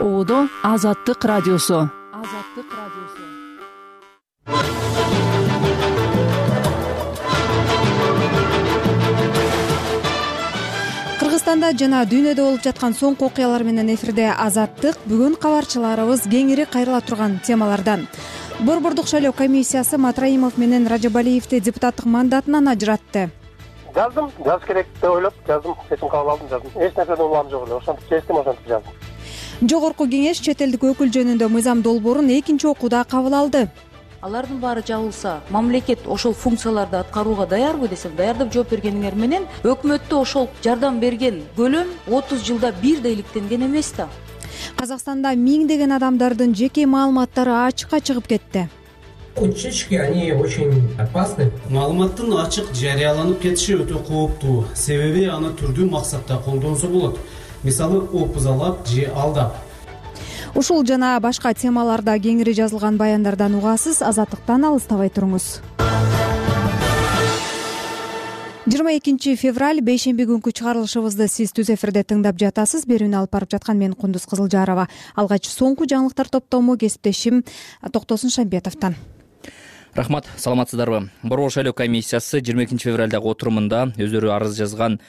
ободо азаттык радиосу. Азаттык радиосу. Кыргызстанда жана дүйнөдө болуп жаткан соңку окуялар менен эфирде азаттык. Бүгүн кабарчыларыбыз кеңири кайрыла турган темалардан. Борбордук шайлоо комиссиясы матраимов менен ражабалиевди депутаттык мандатынан ажыратты. Жаздым жазыш керек деп ойлоп жаздым чечим кабыл алдым жаздым. Эч нерседен улам жок эле ошентип чечтим ошентип жаздым жогорку кеңеш чет элдик өкүл жөнүндө мыйзам долбоорун экинчи окууда кабыл алды. Алардын баары жабылса мамлекет ошол функцияларды аткарууга даярбы десем даяр деп жооп бергениңер менен өкмөттө ошол жардам берген көлөм отуз жылда бир да иликтенген эмес да. Казакстанда миңдеген адамдардын жеке маалыматтары ачыкка чыгып кетти. Утечки они очень опасны. Маалыматтын ачык жарыяланып кетиши өтө кооптуу себеби аны түрдүү максатта колдонсо болот мисалы опузалап же алдап. Ушул жана башка темаларда кеңири жазылган баяндардан угасыз азаттыктан алыстабай туруңуз. Жыйырма экинчи февраль бейшемби күнкү чыгарылышыбызды сиз түз эфирде тыңдап жатасыз. Берүүнү алып барып жаткан мен кундуз кызылжарова. Алгач соңку жаңылыктар топтому кесиптешим токтосун шамбетовдон рахмат саламатсыздарбы. Борбор шайлоо комиссиясы жыйырма экинчи февралдагы отурумунда өздөрү арыз жазган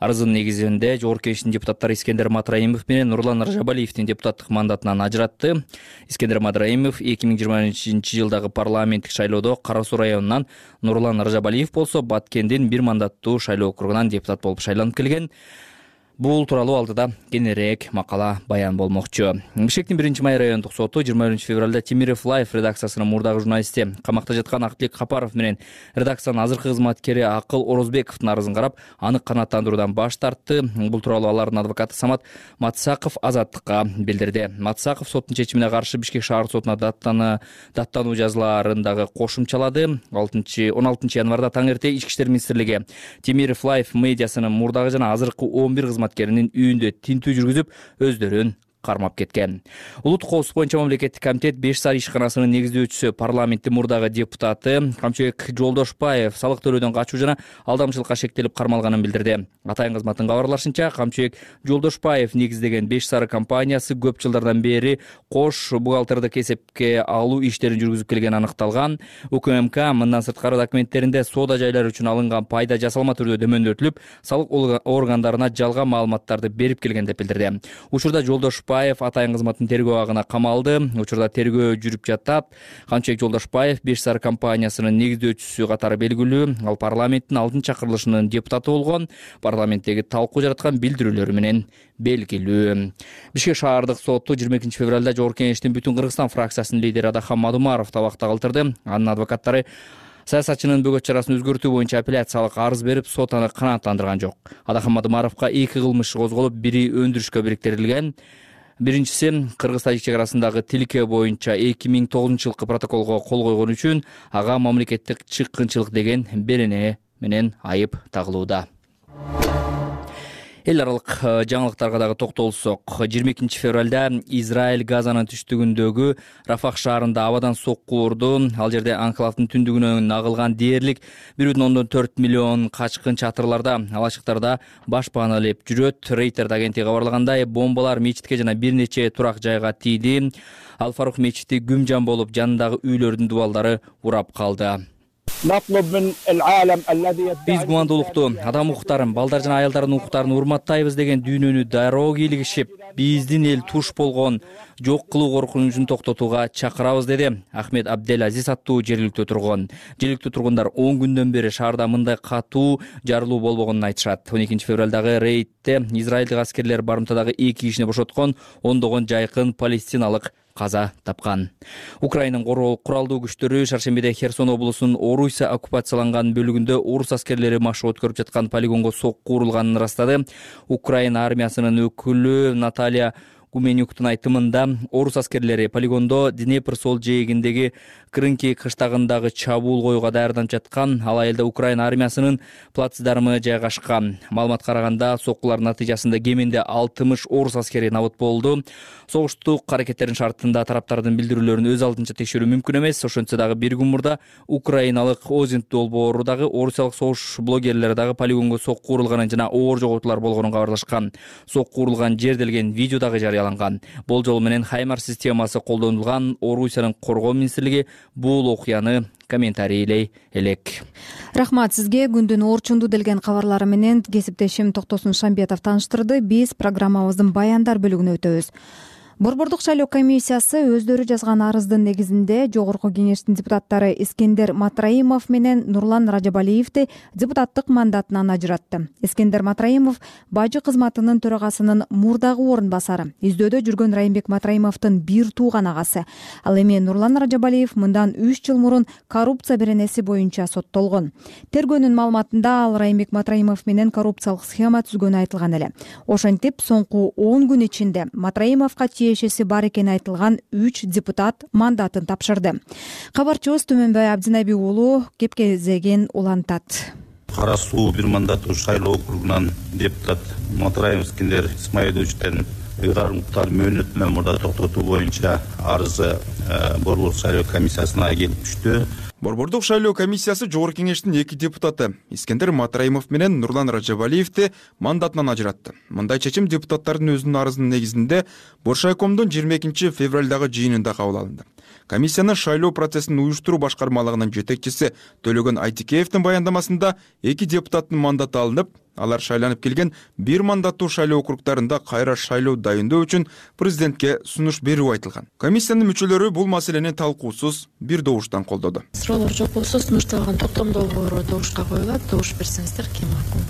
арыздын негизинде жогорку кеңештин депутаттары искендер матраимов менен нурлан ражабалиевдин депутаттык мандатынан ажыратты. Искендер матраимов эки миң жыйырма бешинчи жылдагы парламенттик шайлоодо кара суу районунан нурлан ражабалиев болсо баткендин бир мандаттуу шайлоо округунан депутат болуп шайланып келген бул тууралуу алдыда кененирээк макала баян болмокчу. Бишкектин биринчи май райондук соту жыйырма биринчи февралда темиров лайф редакциясынын мурдагы журналисти камакта жаткан актилек капаров менен редакциянын азыркы кызматкери акыл орозбековдун арызын карап аны канааттандыруудан баш тартты. Бул тууралуу алардын адвокаты самат матсаков азаттыкка билдирди. Матсаков соттун чечимине каршы бишкек шаар сотуна даттануу жазууларын дагы кошумчалады. Алтынчы он алтынчы январда таң эрте ички иштер министрлиги темиров лайф медиасынын мурдагы жана азыркы он бир кызмат үйүндө тинтүү жүргүзүп өздөрүн кармап кеткен. Улуттук коопсуздук боюнча мамлекеттик комитет беш сар ишканасынын негиздөөчүсү парламенттин мурдагы депутаты камчыбек жолдошбаев салык төлөөдөн качуу жана алдамчылыкка шектелип кармалганын билдирди. Атайын кызматтын кабарлашынча камчыбек жолдошбаев негиздеген беш сары компаниясы көп жылдардан бери кош бухгалтердик эсепке алуу иштерин жүргүзүп келгени аныкталган. Укмк мындан сырткары документтеринде соода жайлар үчүн алынган пайда жасалма түрдө дөмөндөтүлүп салык органдарына жалган маалыматтарды берип келген деп билдирди. Учурда жолдош атайын кызматтын тергөө абагына камалды. Учурда тергөө жүрүп жатат камчыбек жолдошбаев беш сары компаниясынын негиздөөчүсү катары белгилүү. Ал парламенттин алтынчы чакырылышынын депутаты болгон парламенттеги талкуу жараткан билдирүүлөрү менен белгилүү. Бишкек шаардык соту жыйырма экинчи февралда жогорку кеңештин бүтүн кыргызстан фракциясынын лидери адахан мадумаровду абакта калтырды. Анын адвокаттары саясатчынын бөгөт чарасын өзгөртүү боюнча аппеляциялык арыз берип сот аны канааттандырган жок. Адахан мадумаровго эки кылмыш козголуп бири өндүрүшкө бириктирилген биринчиси кыргыз тажик чек арасындагы тилке боюнча эки миң тогузунчу жылкы протоколго кол койгон үчүн ага мамлекеттик чыккынчылык деген берене менен айып тагылууда эл аралык э, жаңылыктарга дагы токтолсок. Жыйырма экинчи февралда израиль газанын түштүгүндөгү рафах шаарында абадан сокку урду ал жерде анклавдын түндүгүнөн агылган дээрлик бир бүтүн ондон төрт миллион качкын чатырларда алачыктарда баш пааналеп жүрөт. Рейтерд агенттиги кабарлагандай бомбалар мечитке жана бир нече турак жайга тийди ал фарух мечити күм жан болуп жанындагы үйлөрдүн дубалдары урап калды биз кубандуулукту адам укуктарын балдар жана аялдардын укуктарын урматтайбыз деген дүйнөнү дароо кийлигишип биздин эл туш болгон жок кылуу коркунучун токтотууга чакырабыз деди ахмед абдел азиз аттуу жергиликтүү тургун. Жергиликтүү тургундар он күндөн бери шаарда мындай катуу жарылуу болбогонун айтышат. Он экинчи февралдагы рейдте израилдик аскерлер барымтадагы эки кишини бошоткон ондогон жайкын палестиналык каза тапкан. Украинанын куралдуу күчтөрү шаршембиде херсон облусунун оруйса оккупацияланган бөлүгүндө орус аскерлери машык өткөрүп жаткан полигонго сокку урулганын ырастады. Украина армиясынын өкүлү наталья гуменюктун айтымында орус аскерлери полигондо днепр сол жээгиндеги крынки кыштагындагы чабуул коюуга даярданып жаткан ал айылда украина армиясынын плацдармы жайгашкан. Маалыматка караганда соккулардын натыйжасында кеминде алтымыш орус аскери набыт болду. Согуштук аракеттердин шартында тараптардын билдирүүлөрүн өз алдынча текшерүү мүмкүн эмес. Ошентсе дагы бир күн мурда украиналык озинт долбоору дагы орусиялык согуш блогерлери дагы полигонго сокку урулганын жана оор жоготуулар болгонун кабарлашкан. Сокку урулган жер делген видео дагы жарыя жарыяланган. Бул жол менен хаймар системасы колдонулган орусиянын коргоо министрлиги бул окуяны комментарийлей элек. Рахмат сизге күндүн орчунду делген кабарлары менен кесиптешим токтосун шамбетов тааныштырды биз программабыздын баяндар бөлүгүнө өтөбүз борбордук шайлоо комиссиясы өздөрү жазган арыздын негизинде жогорку кеңештин депутаттары искендер матраимов менен нурлан ражабалиевди депутаттык мандатынан ажыратты. Искендер матраимов бажы кызматынын төрагасынын мурдагы орун басары издөөдө жүргөн райымбек матраимовдун бир тууган агасы. Ал эми нурлан ражабалиев мындан үч жыл мурун коррупция беренеси боюнча соттолгон. Тергөөнүн маалыматында ал райымбек матраимов менен коррупциялык схема түзгөнү айтылган эле. Ошентип соңку он күн ичинде матраимовго тиешеси бар экени айтылган үч депутат мандатын тапшырды. Кабарчыбыз түмөнбай абдинаби уулу кеп кезегин улантат кара суу бир мандаттуу шайлоо округунан депутат матраимов искендер исмаиловичтен ыйгарым уктар мөөнөт менен мурда токтотуу боюнча арызы э, борбордук шайлоо комиссиясына келип түштү борбордук шайлоо комиссиясы жогорку кеңештин эки депутаты искендер матраимов менен нурлан ражабалиевди мандатынан ажыратты. Мындай чечим депутаттардын өзүнүн арызынын негизинде боршайкомдун жыйырма экинчи февралдагы жыйынында кабыл алынды комиссиянын шайлоо процессин уюштуруу башкармалыгынын жетекчиси төлөгөн айтикеевдин баяндамасында эки депутаттын мандаты алынып алар шайланып келген бир мандаттуу шайлоо округдарында кайра шайлоо дайындоо үчүн президентке сунуш берүү айтылган. Комиссиянын мүчөлөрү бул маселени талкуусуз бир добуштан колдоду. Суроолор жок болсо сунушталган токтомдоо борбору добушка коюлат добуш берсеңиздер ким макул.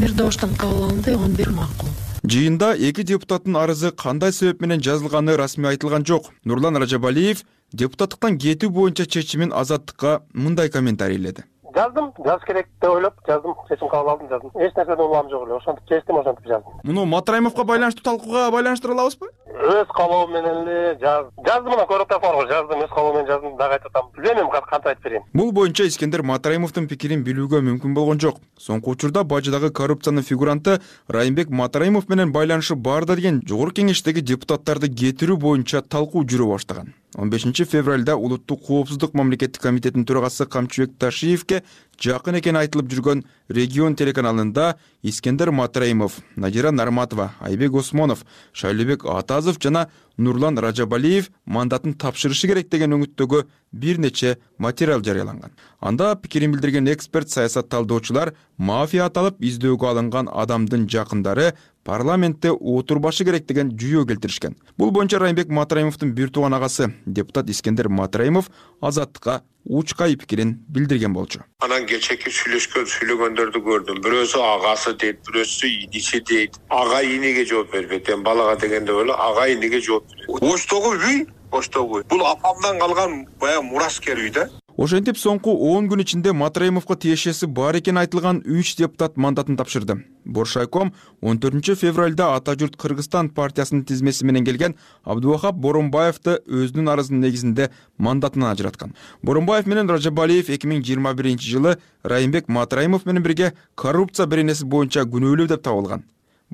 Бир добуштан кабыл алынды он бир макул жыйында эки депутаттын арызы кандай себеп менен жазылганы расмий айтылган жок. Нурлан ражабалиев депутаттыктан кетүү боюнча чечимин азаттыкка мындай комментарийледи жаздым жазыш керек деп ойлоп жаздым чечим кабыл алдым жаздым. Эч нерседен улам жок эле ошентип чечтим ошентип жаздым. Муну матраимовго байланыштуу талкууга байланыштыра алабызбы? Өз каалоом менен эле жаздым мына көрүп атасыңарго жаздым өз каалоом менен жаздым дагы айтып атам. Билбейм эми кантип айтып берейин. Бул боюнча искендер матраимовдун пикирин билүүгө мүмкүн болгон жок. Соңку учурда бажыдагы коррупциянын фигуранты райымбек матраимов менен байланышы бар да деген жогорку кеңештеги депутаттарды кетирүү боюнча талкуу жүрө баштаган. Он бешинчи февралда улуттук коопсуздук мамлекеттик комитетинин төрагасы камчыбек ташиевке жакын экени айтылып жүргөн регион телеканалында искендер матраимов надира нарматова айбек осмонов шайлообек атазов жана нурлан ражабалиев мандатын тапшырышы керек деген үмүттөгү бир нече материал жарыяланган. Анда пикирин билдирген эксперт саясат талдоочулар мафия аталып издөөгө алынган адамдын жакындары парламентте отурбашы керек деген жүйө келтиришкен. Бул боюнча райымбек матраимовдун бир тууган агасы депутат искендер матраимов азаттыкка учкай пикирин билдирген болчу. Анан кечээки сүйлөшкөн сүйлөгөндөрдү көрдүм. Бирөөсү агасы дейт бирөөсү иниси дейт. Ага инеге жооп бербейт эми балага дегенде эле ага инеге жооп оштогу үй оштогу үй бул апамдан калган баягы мураскер үй да. Ошентип соңку он күн ичинде матраимовго тиешеси бар экени айтылган үч депутат мандатын тапшырды. Боршайком он төртүнчү февралда ата журт кыргызстан партиясынын тизмеси менен келген абдубахап боронбаевди өзүнүн арызынын негизинде мандатынан ажыраткан. Боронбаев менен ражабалиев эки миң жыйырма биринчи жылы райымбек матраимов менен бирге коррупция беренеси боюнча күнөөлүү деп табылган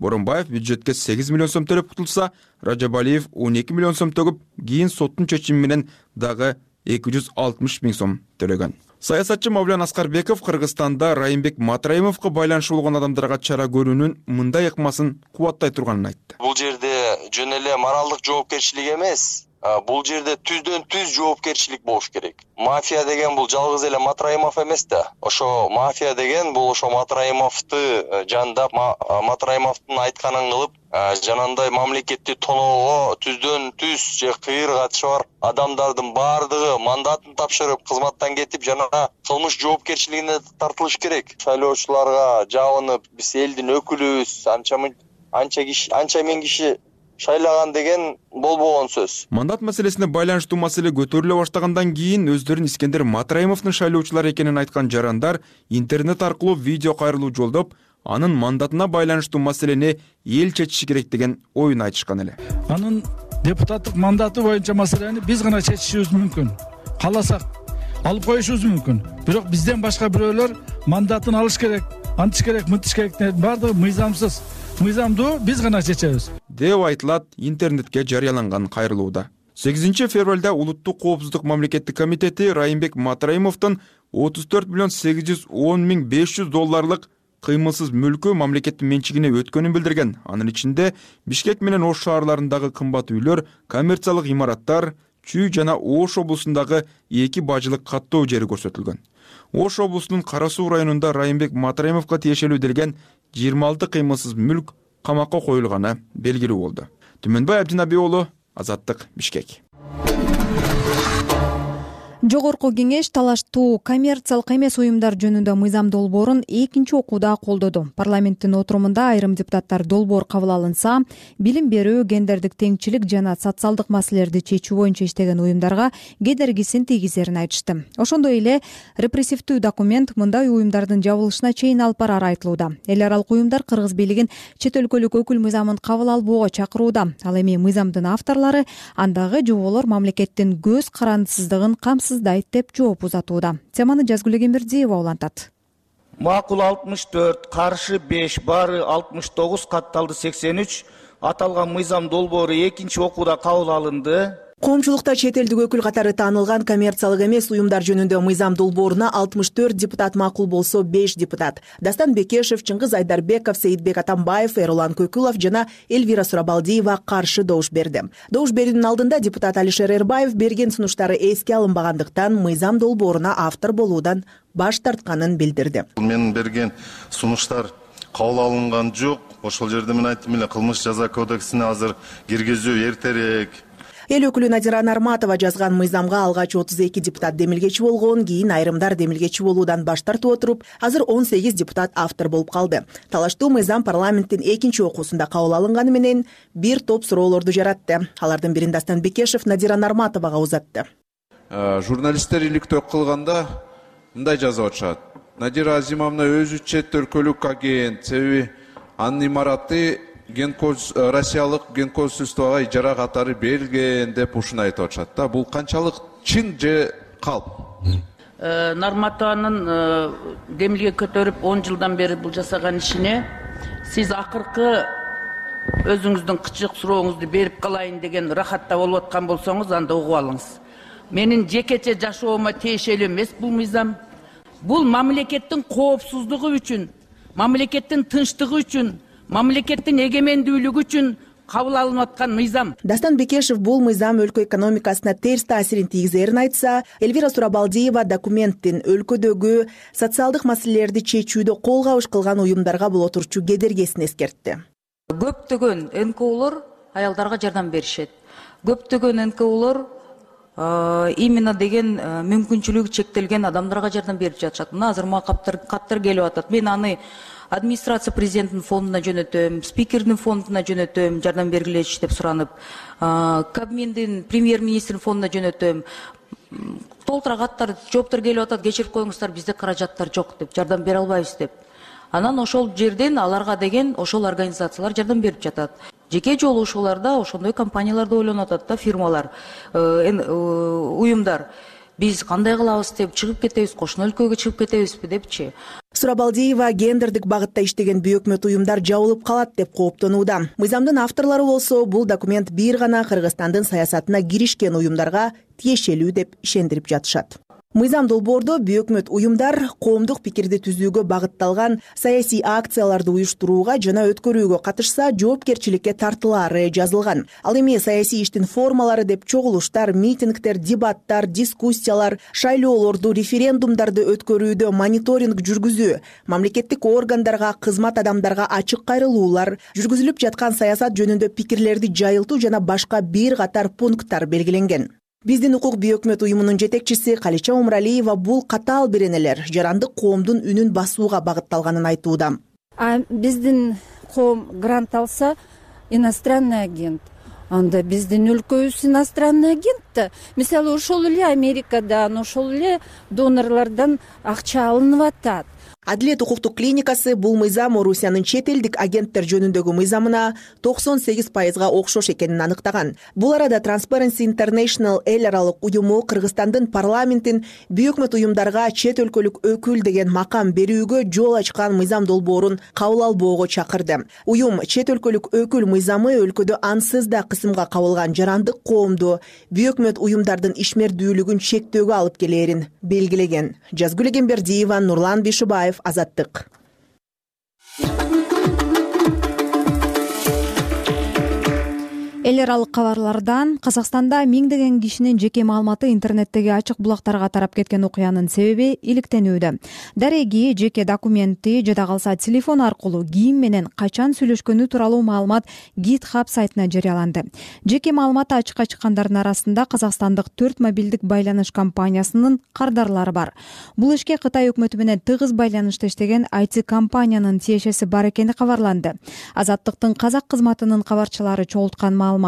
боронбаев бюджетке сегиз миллион сом төлөп кутулса ражабалиев он эки миллион сом төгүп кийин соттун чечими менен дагы эки жүз алтымыш миң сом төлөгөн. Саясатчы мавлян аскарбеков кыргызстанда райымбек матраимовго байланышы болгон адамдарга чара көрүүнүн мындай ыкмасын кубаттай турганын айтты. Бул жерде жөн эле моралдык жоопкерчилик эмес бул жерде түздөн түз жоопкерчилик болуш керек. Мафия деген бул жалгыз эле матраимов эмес да. Ошо мафия деген бул ошо матраимовду э, жандап матраимовдун айтканын кылып жанагындай мамлекетти тоноого түздөн түз же кыйыр катышы бар адамдардын баардыгы мандатын тапшырып кызматтан кетип жана кылмыш жоопкерчилигине тартылыш керек. Шайлоочуларга жабынып биз элдин өкүлүбүз анча анча киши анча миң киши шайлаган деген болбогон сөз. Мандат маселесине байланыштуу маселе көтөрүлө баштагандан кийин өздөрүн искендер матраимовдун шайлоочулары экенин айткан жарандар интернет аркылуу видео кайрылуу жолдоп анын мандатына байланыштуу маселени эл чечиши керек деген оюн айтышкан эле. Анын депутаттык мандаты боюнча маселени биз гана чечишибиз мүмкүн. Кааласак алып коюшубуз мүмкүн. Бирок бизден башка бирөөлөр мандатын алыш керек антиш керек мынтиш керек баардыгы мыйзамсыз мыйзамдуу биз гана чечебиз деп айтылат интернетке жарыяланган кайрылууда. Сегизинчи февралда улуттук коопсуздук мамлекеттик комитети райымбек матраимовдун отуз төрт миллион сегиз жүз он миң беш жүз долларлык кыймылсыз мүлкү мамлекеттин менчигине өткөнүн билдирген. Анын ичинде бишкек менен ош шаарларындагы кымбат үйлөр коммерциялык имараттар чүй жана ош облусундагы эки бажылык каттоо жери көрсөтүлгөн ош облусунун кара суу районунда райымбек матраимовго тиешелүү делген жыйырма алты кыймылсыз мүлк камакка коюлганы белгилүү болду. Түмөнбай абдинаби уулу азаттык бишкек жогорку кеңеш талаштуу коммерциялык эмес уюмдар жөнүндө мыйзам долбоорун экинчи окууда колдоду. Парламенттин отурумунда айрым депутаттар долбоор кабыл алынса билим берүү гендердик теңчилик жана социалдык маселелерди чечүү боюнча иштеген уюмдарга кедергисин тийгизерин айтышты. Ошондой эле репрессивдүү документ мындай уюмдардын жабылышына чейин алып барары айтылууда. Эл аралык уюмдар кыргыз бийлигин чет өлкөлүк өкүл мыйзамын кабыл албоого чакырууда. Ал эми мыйзамдын авторлору андагы жоболор мамлекеттин көз карандысыздыгын камсыз деп жооп узатууда. Теманы жазгүл эгембердиева улантат. Макул алтымыш төрт каршы беш баары алтымыш тогуз катталды сексен үч аталган мыйзам долбоору экинчи окууда кабыл алынды коомчулукта чет элдик өкүл катары таанылган коммерциялык эмес уюмдар жөнүндө мыйзам долбооруна алтымыш төрт депутат макул болсо беш депутат. Дастан бекешев чыңгыз айдарбеков сейитбек атамбаев эрулан көкүлов жана элвира сурабалдиева каршы добуш берди. Добуш берүүнүн алдында депутат алишер эрбаев берген сунуштары эске алынбагандыктан мыйзам долбооруна автор болуудан баш тартканын билдирди. Менин берген сунуштар кабыл алынган жок. Ошол жерде мен айттым эле кылмыш жаза кодексине азыр киргизүү эртерээк эл өкүлү надира нарматова жазган мыйзамга алгач отуз эки депутат демилгечи болгон кийин айрымдар демилгечи болуудан баш тартып отуруп азыр он сегиз депутат автор болуп калды. Талаштуу мыйзам парламенттин экинчи окуусунда кабыл алынганы менен бир топ суроолорду жаратты. Алардын бирин дастан бекешев надира нарматовага узатты. Э, журналисттер иликтөө кылганда мындай жазып атышат. Надира азимовна өзү чет өлкөлүк агент себеби анын имараты Э, россиялык генконсульствого ижара катары берилген деп ушуну айтып атышат да. Бул канчалык чын же калп? Э, нарматованын э, демилге көтөрүп он жылдан бери бул жасаган ишине сиз акыркы өзүңүздүн кычык сурооңузду берип калайын деген рахатта болуп аткан болсоңуз анда угуп алыңыз. Менин жекече жашоомо тиешелүү эмес бул мыйзам. Бул мамлекеттин коопсуздугу үчүн мамлекеттин тынчтыгы үчүн мамлекеттин эгемендүүлүгү үчүн кабыл алынып аткан мыйзам. Дастан бекешев бул мыйзам өлкө экономикасына терс таасирин тийгизерин айтса элвира сурабалдиева документтин өлкөдөгү социалдык маселелерди чечүүдө кол кабыш кылган уюмдарга болотурчу кедергесин эскертти. Көптөгөн нколор аялдарга жардам беришет. Көптөгөн нколор именно деген мүмкүнчүлүгү чектелген адамдарга жардам берип жатышат. Мына азыр мага каттар келип атат. Мен аны администрация президенттин фондуна жөнөтөм спикердин фондуна жөнөтөм жардам бергилечи деп суранып кабминдин премьер министрдин фондуна жөнөтөм. Толтура каттар жооптор келип атат кечирип коюңуздар бизде каражаттар жок деп жардам бере албайбыз деп. Анан ошол жерден аларга деген ошол организациялар жардам берип жатат. Жеке жолугушууларда ошондой компанияларды ойлонуп атат да фирмалар. Э, э, уюмдар биз кандай кылабыз деп чыгып кетебиз кошуна өлкөгө чыгып кетебизби депчи. Сурабалдиева гендердик багытта иштеген бейөкмөт уюмдар жабылып калат деп кооптонууда. Мыйзамдын авторлору болсо бул документ бир гана кыргызстандын саясатына киришкен уюмдарга тиешелүү деп ишендирип жатышат мыйзам долбоордо бейөкмөт уюмдар коомдук пикирди түзүүгө багытталган саясий акцияларды уюштурууга жана өткөрүүгө катышса жоопкерчиликке тартылаары жазылган. Ал эми саясий иштин формалары деп чогулуштар митингдер дебаттар дискуссиялар шайлоолорду референдумдарды өткөрүүдө мониторинг жүргүзүү мамлекеттик органдарга кызмат адамдарга ачык кайрылуулар жүргүзүлүп жаткан саясат жөнүндө пикирлерди жайылтуу жана башка бир катар пункттар белгиленген биздин укук бейөкмөт уюмунун жетекчиси калича умралиева бул катаал беренелер жарандык коомдун үнүн басууга багытталганын айтууда. Биздин коом грант алса иностранный агент. Анда биздин өлкөбүз иностранный агент да. Мисалы ошол эле америкадан ошол эле донорлордон акча алынып атат адилет укуктук клиникасы бул мыйзам орусиянын чет элдик агенттер жөнүндөгү мыйзамына токсон сегиз пайызга окшош экенин аныктаган. Бул арада transparency international эл аралык уюму кыргызстандын парламентин бейөкмөт уюмдарга чет өлкөлүк өкүл деген макам берүүгө жол ачкан мыйзам долбоорун кабыл албоого чакырды. Уюм чет өлкөлүк өкүл мыйзамы өлкөдө ансыз да кысымга кабылган жарандык коомду бейөкмөт уюмдардын ишмердүүлүгүн чектөөгө алып келээрин белгилеген. Жазгүл эгембердиева нурлан азаттык. Эл аралык кабарлардан казакстанда миңдеген кишинин жеке маалыматы интернеттеги ачык булактарга тарап кеткен окуянын себеби иликтенүүдө. Дареги жеке документи жада калса телефон аркылуу ким менен качан сүйлөшкөнү тууралуу маалымат github сайтына жарыяланды. Жеке маалыматы ачыкка чыккандардын арасында казакстандык төрт мобилдик байланыш компаниясынын кардарлары бар. Бул ишке кытай өкмөтү менен тыгыз байланышта иштеген айти компаниянын тиешеси бар экени кабарланды. Азаттыктын казак кызматынын кабарчылары чогулткан маалымат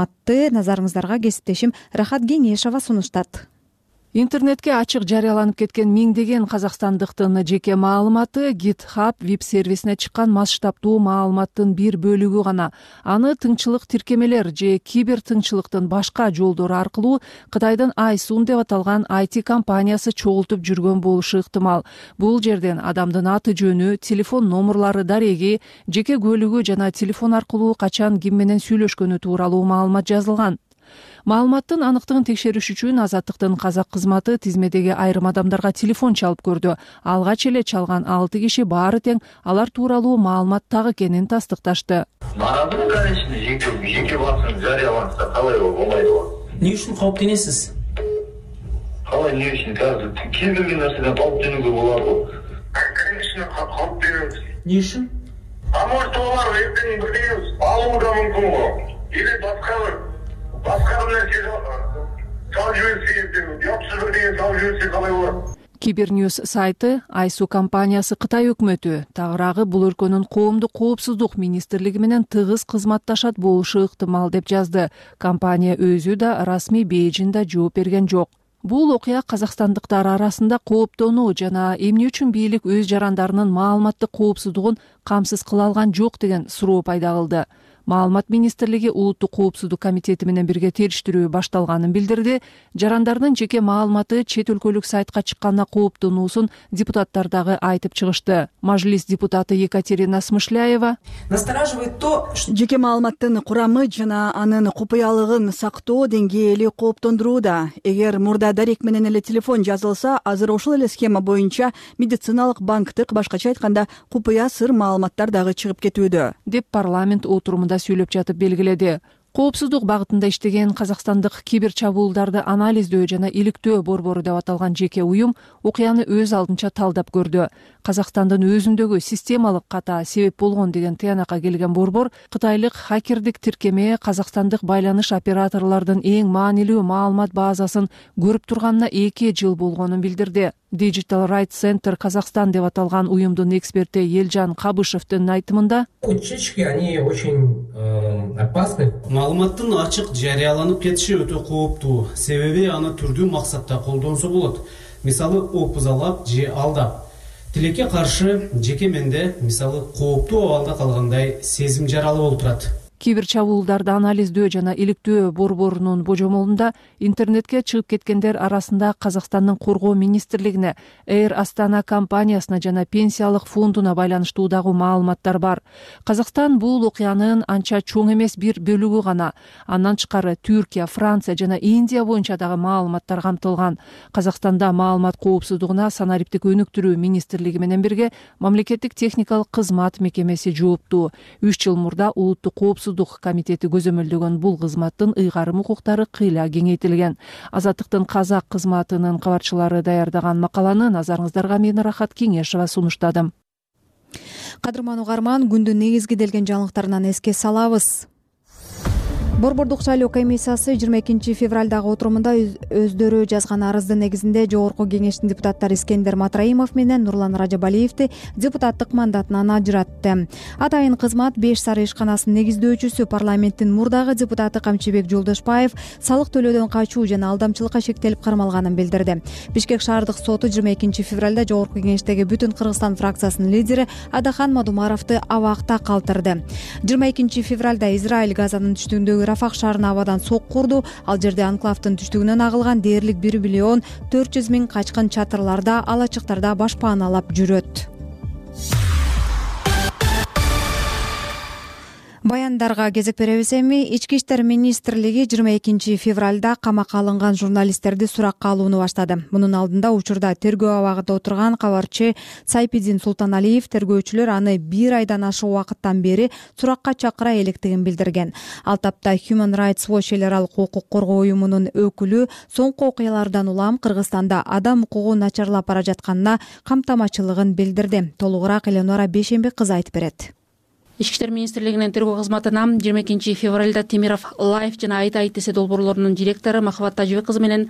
назарыңыздарга кесиптешим. Рахат кеңешова сунуштат интернетке ачык жарыяланып кеткен миңдеген казакстандыктын жеке маалыматы github вип сервисине чыккан масштабдуу маалыматтын бир бөлүгү гана. Аны тыңчылык тиркемелер же кибер тыңчылыктын башка жолдору аркылуу кытайдын айсун деп аталган айти компаниясы чогултуп жүргөн болушу ыктымал. Бул жерден адамдын аты жөнү телефон номурлары дареги жеке көлүгү жана телефон аркылуу качан ким менен сүйлөшкөнү тууралуу маалымат жазылган маалыматтын аныктыгын текшериш үчүн азаттыктын казак кызматы тизмедеги айрым адамдарга телефон чалып көрдү. Алгач эле чалган алты киши баары тең алар тууралуу маалымат так экенин тастыкташты. Нааразымын конечно жеке басым жарыяланса калай болбойт го эмне үчүн кооптенесиз калай эмне үчүн? Азыр кез келген нерседен кооптенүүгө болот го конечно кооптенебиз эмне үчүн? А может олар эртең бирдеме алуу да мүмкүн го или башка бир башка бир нерсе салып жиберсе эртең жоксуз бирдеме салып жиберсе калай болот кибер ньюс сайты айсу компаниясы кытай өкмөтү тагыраагы бул өлкөнүн коомдук коопсуздук министрлиги менен тыгыз кызматташат болушу ыктымал деп жазды. Компания өзү да расмий бейжиңда жооп берген жок. Бул окуя казакстандыктар арасында кооптонуу жана эмне үчүн бийлик өз жарандарынын маалыматтык коопсуздугун камсыз кыла алган жок деген суроо пайда кылды маалымат министрлиги улуттук коопсуздук комитети менен бирге териштирүү башталганын билдирди. Жарандардын жеке маалыматы чет өлкөлүк сайтка чыкканына кооптонуусун депутаттар дагы айтып чыгышты. Мажлис депутаты екатерина смышляева. Настораживает то жеке маалыматтын курамы жана анын купуялыгын сактоо деңгээли кооптондурууда эгер мурда дарек менен эле телефон жазылса азыр ошол эле схема боюнча медициналык банктык башкача айтканда купуя сыр маалыматтар дагы чыгып кетүүдө. Деп парламент отурумунда сүйлөп жатып белгиледи. Коопсуздук багытында иштеген казакстандык кибер чабуулдарды анализдөө жана иликтөө борбору деп аталган жеке уюм окуяны өз алдынча талдап көрдү. Казакстандын өзүндөгү системалык ката себеп болгон деген тыянакка келген борбор кытайлык хакердик тиркеме казакстандык байланыш операторлордун эң маанилүү маалымат базасын көрүп турганына эки жыл болгонун билдирди digital right center казакстан деп аталган уюмдун эксперти элжан кабышевдин айтымында утечки они очень э, опасны. Маалыматтын ачык жарыяланып кетиши өтө кооптуу себеби аны түрдүү максатта колдонсо болот. Мисалы опузалап же алдап тилекке каршы жеке менде мисалы кооптуу абалда калгандай сезим жаралып олтурат кибер чабуулдарды анализдөө жана иликтөө борборунун божомолунда интернетке чыгып кеткендер арасында казакстандын коргоо министрлигине эйр астана компаниясына жана пенсиялык фондуна байланыштуу дагы маалыматтар бар. Казакстан бул окуянын анча чоң эмес бир бөлүгү гана. Андан тышкары түркия франция жана индия боюнча дагы маалыматтар камтылган. Казакстанда маалымат коопсуздугуна санариптик өнүктүрүү министрлиги менен бирге мамлекеттик техникалык кызмат мекемеси жооптуу үч жыл мурда улуттук коопсуздук комитети көзөмөлдөгөн бул кызматтын ыйгарым укуктары кыйла кеңейтилген. Азаттыктын казак кызматынын кабарчылары даярдаган макаланы назарыңыздарга мен рахат кеңешова сунуштадым. Кадырман угарман күндүн негизги делген жаңылыктарынан эске салабыз борбордук шайлоо комиссиясы жыйырма экинчи февралдагы отурумунда өздөрү жазган арыздын негизинде жогорку кеңештин депутаттары искендер матраимов менен нурлан ражабалиевди депутаттык мандатынан ажыратты. Атайын кызмат беш сары ишканасынын негиздөөчүсү парламенттин мурдагы депутаты камчыбек жолдошбаев салык төлөөдөн качуу жана алдамчылыкка шектелип кармалганын билдирди. Бишкек шаардык соту жыйырма экинчи февралда жогорку кеңештеги бүтүн кыргызстан фракциясынын лидери адахан мадумаровду абакта калтырды. жыйырма экинчи февралда израиль газанын түштүгүндөгү рафах шаарына абадан сокку урду ал жерде анклавдын түштүгүнөн агылган дээрлик бир миллион төрт жүз миң качкын чатырларда ала чыктарда башпааналап жүрөт баяндарга кезек беребиз эми ички иштер министрлиги жыйырма экинчи февралда камакка алынган журналисттерди суракка алууну баштады. Мунун алдында учурда тергөө абагында отурган кабарчы сайпидин султаналиев тергөөчүлөр аны бир айдан ашык убакыттан бери суракка чакыра электигин билдирген. Ал тапта human rights watch эл аралык укук коргоо уюмунун өкүлү соңку окуялардан улам кыргызстанда адам укугу начарлап бара жатканына камтамачылыгын билдирди. Толугураак эленора бейшенбек кызы айтып берет ички иштер министрлигинин тергөө кызматына жыйырма экинчи февралда темиров лайф жана айт айт десе долбоорлорунун директору махабат тажыбек кызы менен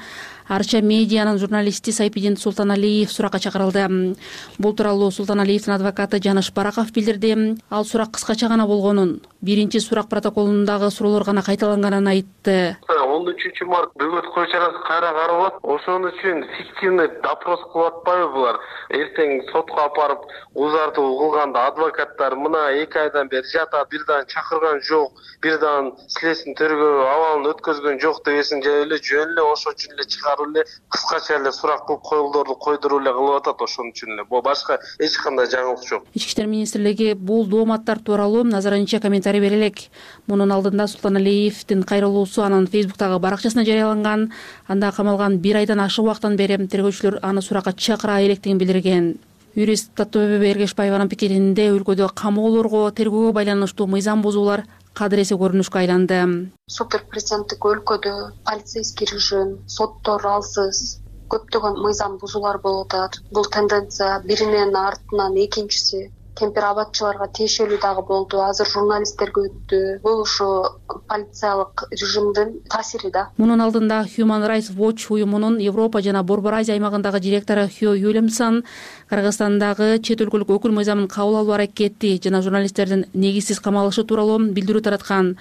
арча медианын журналисти сайпидин султаналиев суракка чакырылды. Бул тууралуу султаналиевдин адвокаты жаныш бараков билдирди. Ал сурак кыскача гана болгонун биринчи сурак протоколундагы суроолор гана кайталанганын айтты. Он үчүнчү март бөгөт кое чарасы кайра каралат. Ошон үчүн фиктивный допрос кылып атпайбы булар эртең сотко алып барып узартуу кылганда адвокаттар мына эки айдан бери жатат бир дагы чакырган жок бир дагы следственный тергөө абалын өткөзгөн жок дебесин жай эле жөн эле ошон үчүн эле чыгарып эле кыскача эле сурак кылып коюлдорду койдуруп эле кылып атат ошон үчүн эле. Башка эч кандай жаңылык жок. Ички иштер министрлиги бул дооматтар тууралуу назарынча комментарий бере элек. Мунун алдында султаналиевдин кайрылуусу анын фейсбуктагы баракчасына жарыяланган анда камалган бир айдан ашык убакыттан бери тергөөчүлөр аны суракка чакыра электигин билдирген. Юрист таттыбүбү эргешбаеванын пикиринде өлкөдө камоолорго тергөөгө байланыштуу мыйзам бузуулар кадыресе көрүнүшкө айланды. Супер президенттик өлкөдө полицейский режим соттор алсыз көптөгөн мыйзам бузуулар болуп атат. Бул тенденция биринин артынан экинчиси кемпир абадчыларга тиешелүү дагы болду. Азыр журналисттерге өттү. Бул ушу полициялык режимдин таасири да. Мунун алдында human rights watch уюмунун европа жана борбор азия аймагындагы директору хё юлемсон кыргызстандагы чет өлкөлүк өкүл мыйзамын кабыл алуу аракети жана журналисттердин негизсиз камалышы тууралуу билдирүү тараткан.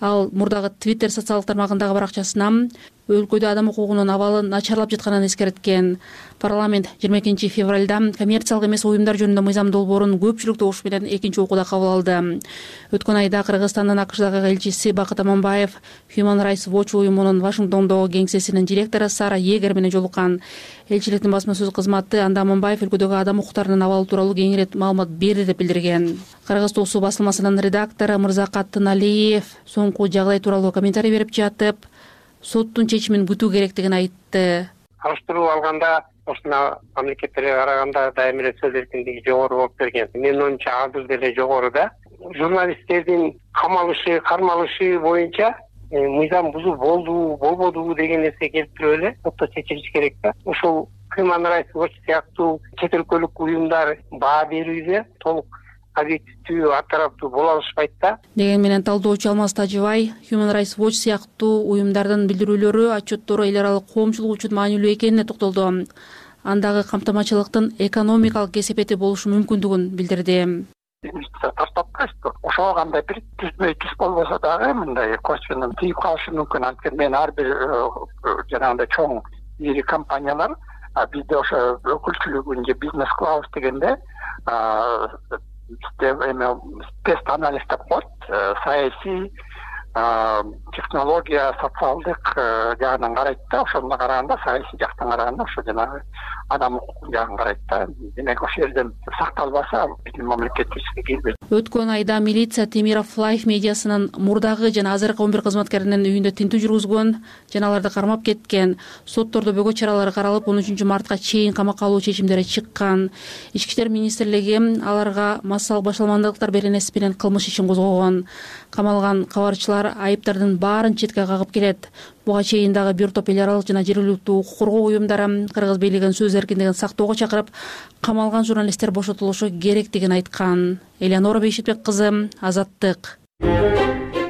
Ал мурдагы твиттер социалдык тармагындагы баракчасына өлкөдө адам укугунун абалы начарлап жатканын эскерткен. Парламент жыйырма экинчи февралда коммерциялык эмес уюмдар жөнүндө мыйзам долбоорун көпчүлүк добуш менен экинчи окууда кабыл алды. Өткөн айда кыргызстандын акшдагы элчиси бакыт аманбаев human rights watch уюмунун вашингтондогу кеңсесинин директору сара егер менен жолуккан. Элчиликтин басма сөз кызматы анда аманбаев өлкөдөгү адам укуктарынын абалы тууралуу кеңирээк маалымат берди деп билдирген. Кыргыз тосу басылмасынын редактору мырзакат тыналиев соңку жагдай тууралуу комментарий берип жатып соттун чечимин күтүү керектигин айтты. Салыштырып алганда ушуна мамлекеттерге караганда дайыма эле сөз эркиндиги жогору болуп берген. Менин оюмча азыр деле жогору да. Журналисттердин камалышы кармалышы боюнча э, мыйзам бузуу болдубу болбодубу деген нерсе келиптирип эле сотто чечилиши керек да. Ушул human rights watch сыяктуу чет өлкөлүк уюмдар баа берүүгө толук объективдүү ар тараптуу боло алышпайт да. Деген менен талдоочу алмаз тажыбай human rights watch сыяктуу уюмдардын билдирүүлөрү отчеттору эл аралык коомчулук үчүн маанилүү экенине токтолду. Андагы камтамачылыктын экономикалык кесепети болушу мүмкүндүгүн билдирди. Инвестиция таштап атпайсызбы ошого кандай бир түзмөй түз болбосо дагы мындай косвенно тийип калышы мүмкүн. Анткени мен ар бир э, жанагындай чоң ири компаниялар бизде ошо өкүлчүлүгүн же бизнес кылабыз дегенде эме спец анализ деп коет э, саясий технология социалдык э, жагынан карайт да ошондон караганда саясий жактан караганда ошо жанагы адам укугу жагын карайт да. Демек ошол жерден сакталбаса биздин мамлекетибизге кирбейт өткөн айда милиция темиров лайф медиасынын мурдагы жана азыркы он бир кызматкеринин үйүндө тинтүү жүргүзгөн жана аларды кармап кеткен соттордо бөгөт чаралары каралып он үчүнчү мартка чейин камакка алуу чечимдери чыккан. Ички иштер министрлиги аларга массалык башаламандыктар беренеси менен кылмыш ишин козгогон. Камалган кабарчылар айыптардын баарын четке кагып келет. Буга чейин дагы бир топ эл аралык жана жергиликтүү укук коргоо уюмдары кыргыз бийлигин сөз эркиндигин сактоого чакырып камалган журналисттер бошотулушу керектигин айткан. Элеонора бейшетбек кызы азаттык.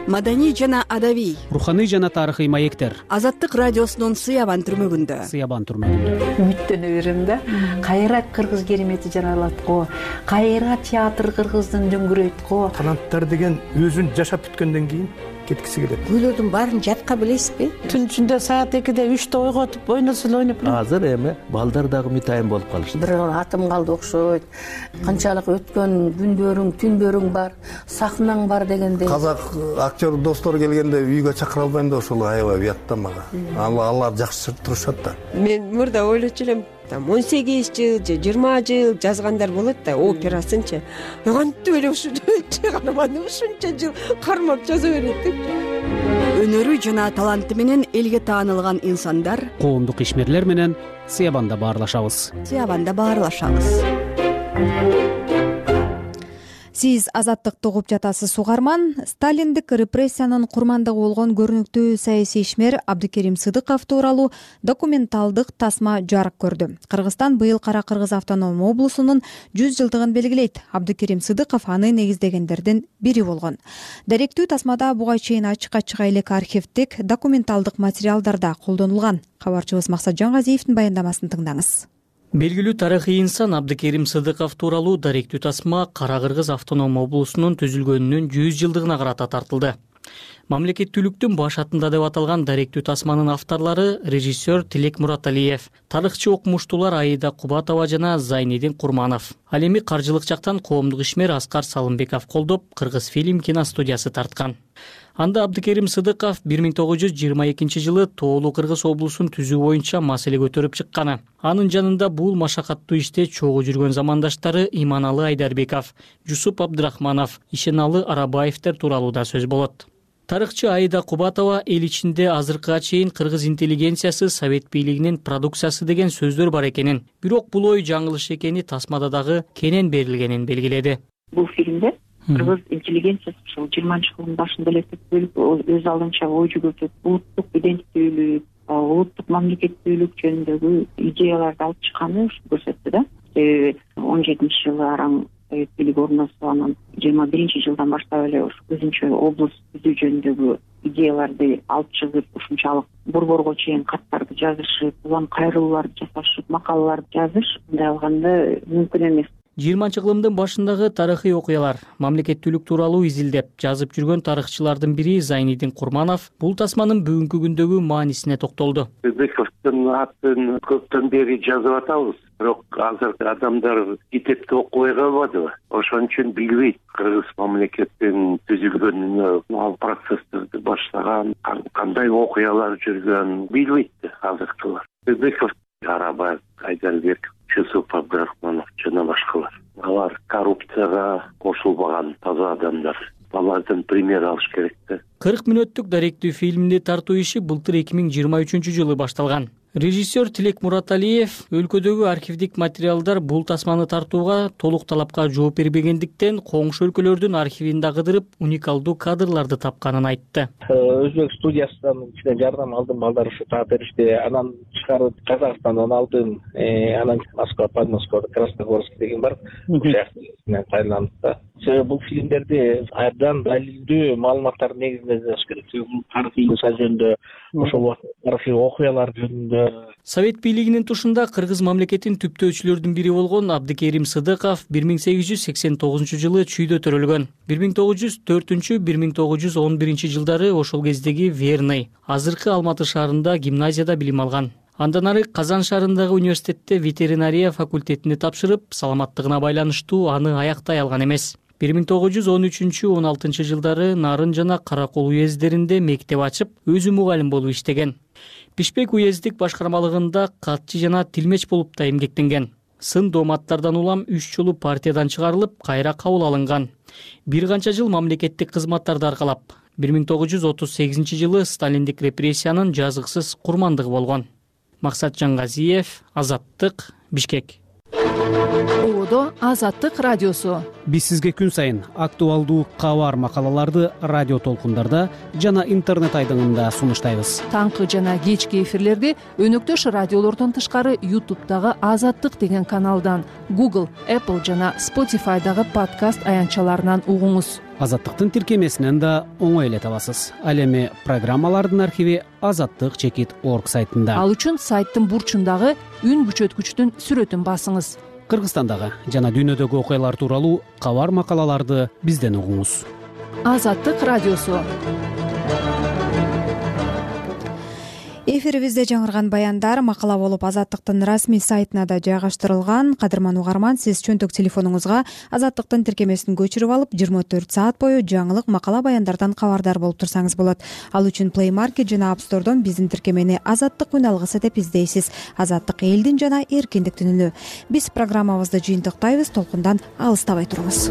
Маданий жана адабий руханий жана тарыхый маектер. Азаттык радиосунун сыябан түрмөгүндө. Сыябан түрмөгүндө. Үмүттөнө берем да. Кайра кыргыз керемети жаралат го кайра театр кыргыздын дүңгүрөйт го канаттар деген өзүн жашап бүткөндөн кийин кеткиси келет. Күйлөрдүн баарын жатка билесизби? Түн ичинде саат экиде үчтө ойготуп ойносо эле ойноп элем азыр эми балдар дагы мүтайым болуп калышты бир атым калды окшойт. Канчалык өткөн күндөрүң түндөрүң бар сахнаң бар дегендей. Казак актер достор келгенде үйгө чакыра албайм да ошол аябай уят да мага алар жакшы турушат да. Мен мурда ойлочу элем там он сегиз жыл же жыйырма жыл жазгандар болот да операсынчы кантип эле ушу чыгарманы ушунча жыл кармап жаза берет депчи өнөрү жана таланты менен элге таанылган инсандар коомдук ишмерлер менен сыябанда баарлашабыз. Сыябанда баарлашабыз сиз азаттыкты угуп жатасыз угарман сталиндик репрессиянын курмандыгы болгон көрүнүктүү саясий ишмер абдыкерим сыдыков тууралуу документалдык тасма жарык көрдү. Кыргызстан быйыл кара кыргыз автоном облусунун жүз жылдыгын белгилейт. Абдыкерим сыдыков аны негиздегендердин бири болгон. Даректүү тасмада буга чейин ачыкка чыга элек архивдик документалдык материалдар да колдонулган. Кабарчыбыз максатжан газиевдин баяндамасын тыңдаңыз белгилүү тарыхый инсан абдыкерим сыдыков тууралуу даректүү тасма кара кыргыз автоном облусунун түзүлгөнүнүн жүз жылдыгына карата тартылды. Мамлекеттүүлүктүн баш атында деп аталган даректүү тасманын авторлору режиссер тилек мураталиев тарыхчы окумуштуулар аида кубатова жана зайнидин курманов. Ал эми каржылык жактан коомдук ишмер аскар салымбеков колдоп кыргыз фильм киностудиясы тарткан анда абдыкерим сыдыков бир миң тогуз жүз жыйырма экинчи жылы тоолуу кыргыз облусун түзүү боюнча маселе көтөрүп чыкканы. Анын жанында бул машакаттуу иште чогуу жүргөн замандаштары иманалы айдарбеков жусуп абдрахманов ишеналы арабаевдер тууралуу да сөз болот. Тарыхчы аида кубатова эл ичинде азыркыга чейин кыргыз интеллигенциясы совет бийлигинин продукциясы деген сөздөр бар экенин бирок бул ой жаңылыш экени тасмада дагы кенен берилгенин белгиледи. Бул фильмде кыргыз интеллигенциясы ушул жыйырманчы кылымдын башында эле түптөлүп өз алдынча ой жүгүртүп улуттук иденттүүлүк улуттук мамлекеттүүлүк жөнүндөгү идеяларды алып чыкканы ушу көрсөттү да. Себеби он жетинчи жылы араң совет бийлиги орношсо анан жыйырма биринчи жылдан баштап эле ушу өзүнчө облус түзүү жөнүндөгү идеяларды алып чыгып ушунчалык борборго чейин каттарды жазышып улам кайрылууларды жасашып макалаларды жазыш мындай алганда мүмкүн эмес жыйырманчы кылымдын башындагы тарыхый окуялар мамлекеттүүлүк тууралуу изилдеп жазып жүргөн тарыхчылардын бири зайнидин курманов бул тасманын бүгүнкү күндөгү маанисине токтолду. Сыдыковдун атын көптөн бери жазып атабыз. Бирок азыркы адамдар китепти окубай калбадыбы ошон үчүн билбейт. Кыргыз мамлекетин түзүлгөнүнө ал процесстерди баштаган кандай окуялар жүргөн билбейт да азыркылар. Сыдыков арабаев айдарбеков жусуп абдрахманов жана башкалар. Алар коррупцияга кошулбаган таза адамдар. Алардан пример алыш керек да. Кырк мүнөттүк даректүү фильмди тартуу иши былтыр эки миң жыйырма үчүнчү жылы башталган режиссер тилек мураталиев өлкөдөгү архивдик материалдар бул тасманы тартууга толук талапка жооп бербегендиктен коңшу өлкөлөрдүн архивин да кыдырып уникалдуу кадрларды тапканын айтты. Э, өзбек студиясынан кичине жардам алдым. Балдар ушу таап беришти анан тышкары казакстандан алдым э, анан москва подмосково красногорск деген бар. Ушул жактан пайдаландык да себеби бул фильмдерди абдан далилдүү маалыматтардын негизинде жасаш керек. Себеби бул тарыхый инсан жөнүндө ошол тарыхый окуялар жөнүндө. Совет бийлигинин тушунда кыргыз мамлекетин түптөөчүлөрдүн бири болгон абдыкерим сыдыков бир миң сегиз жүз сексен тогузунчу жылы чүйдө төрөлгөн. бир миң тогуз жүз төртүнчү бир миң тогуз жүз он биринчи жылдары ошол кездеги верный азыркы алматы шаарында гимназияда билим алган. Андан ары казан шаарындагы университетте ветеринария факультетине тапшырып саламаттыгына байланыштуу аны аяктай алган эмес бир миң тогуз жүз он үчүнчү он алтынчы жылдары нарын жана кара кол уезддеринде мектеп ачып өзү мугалим болуп иштеген бишкек уездик башкармалыгында катчы жана тилмеч болуп да эмгектенген сын дооматтардан улам үч жолу партиядан чыгарылып кайра кабыл алынган бир канча жыл мамлекеттик кызматтарды аркалап бир миң тогуз жүз отуз сегизинчи жылы сталиндик репрессиянын жазыксыз курмандыгы болгон максатжан газиев азаттык бишкек ободо азаттык радиосу. Биз сизге күн сайын актуалдуу кабар макалаларды радио толкундарда жана интернет айдыңында сунуштайбыз. Таңкы жана кечки эфирлерди өнөктөш радиолордон тышкары ютубтагы азаттык деген каналдан google apple жана spotifydагы подкаст аянтчаларынан угуңуз азаттыктын тиркемесинен да оңой эле табасыз. Ал эми программалардын архиви азаттык чекит орг сайтында. Ал үчүн сайттын бурчундагы үн күчөткүчтүн сүрөтүн басыңыз. Кыргызстандагы жана дүйнөдөгү окуялар тууралуу кабар макалаларды бизден угуңуз. Азаттык радиосу эфирибизде жаңырган баяндар макала болуп азаттыктын расмий сайтына да жайгаштырылган. Кадырман угарман сиз чөнтөк телефонуңузга азаттыктын тиркемесин көчүрүп алып жыйырма төрт саат бою жаңылык макала баяндардан кабардар болуп турсаңыз болот. Ал үчүн play market жана апстордон биздин тиркемени азаттык үн алгысы деп издейсиз. Азаттык элдин жана эркиндиктин үнү биз программабызды жыйынтыктайбыз толкундан алыстабай туруңуз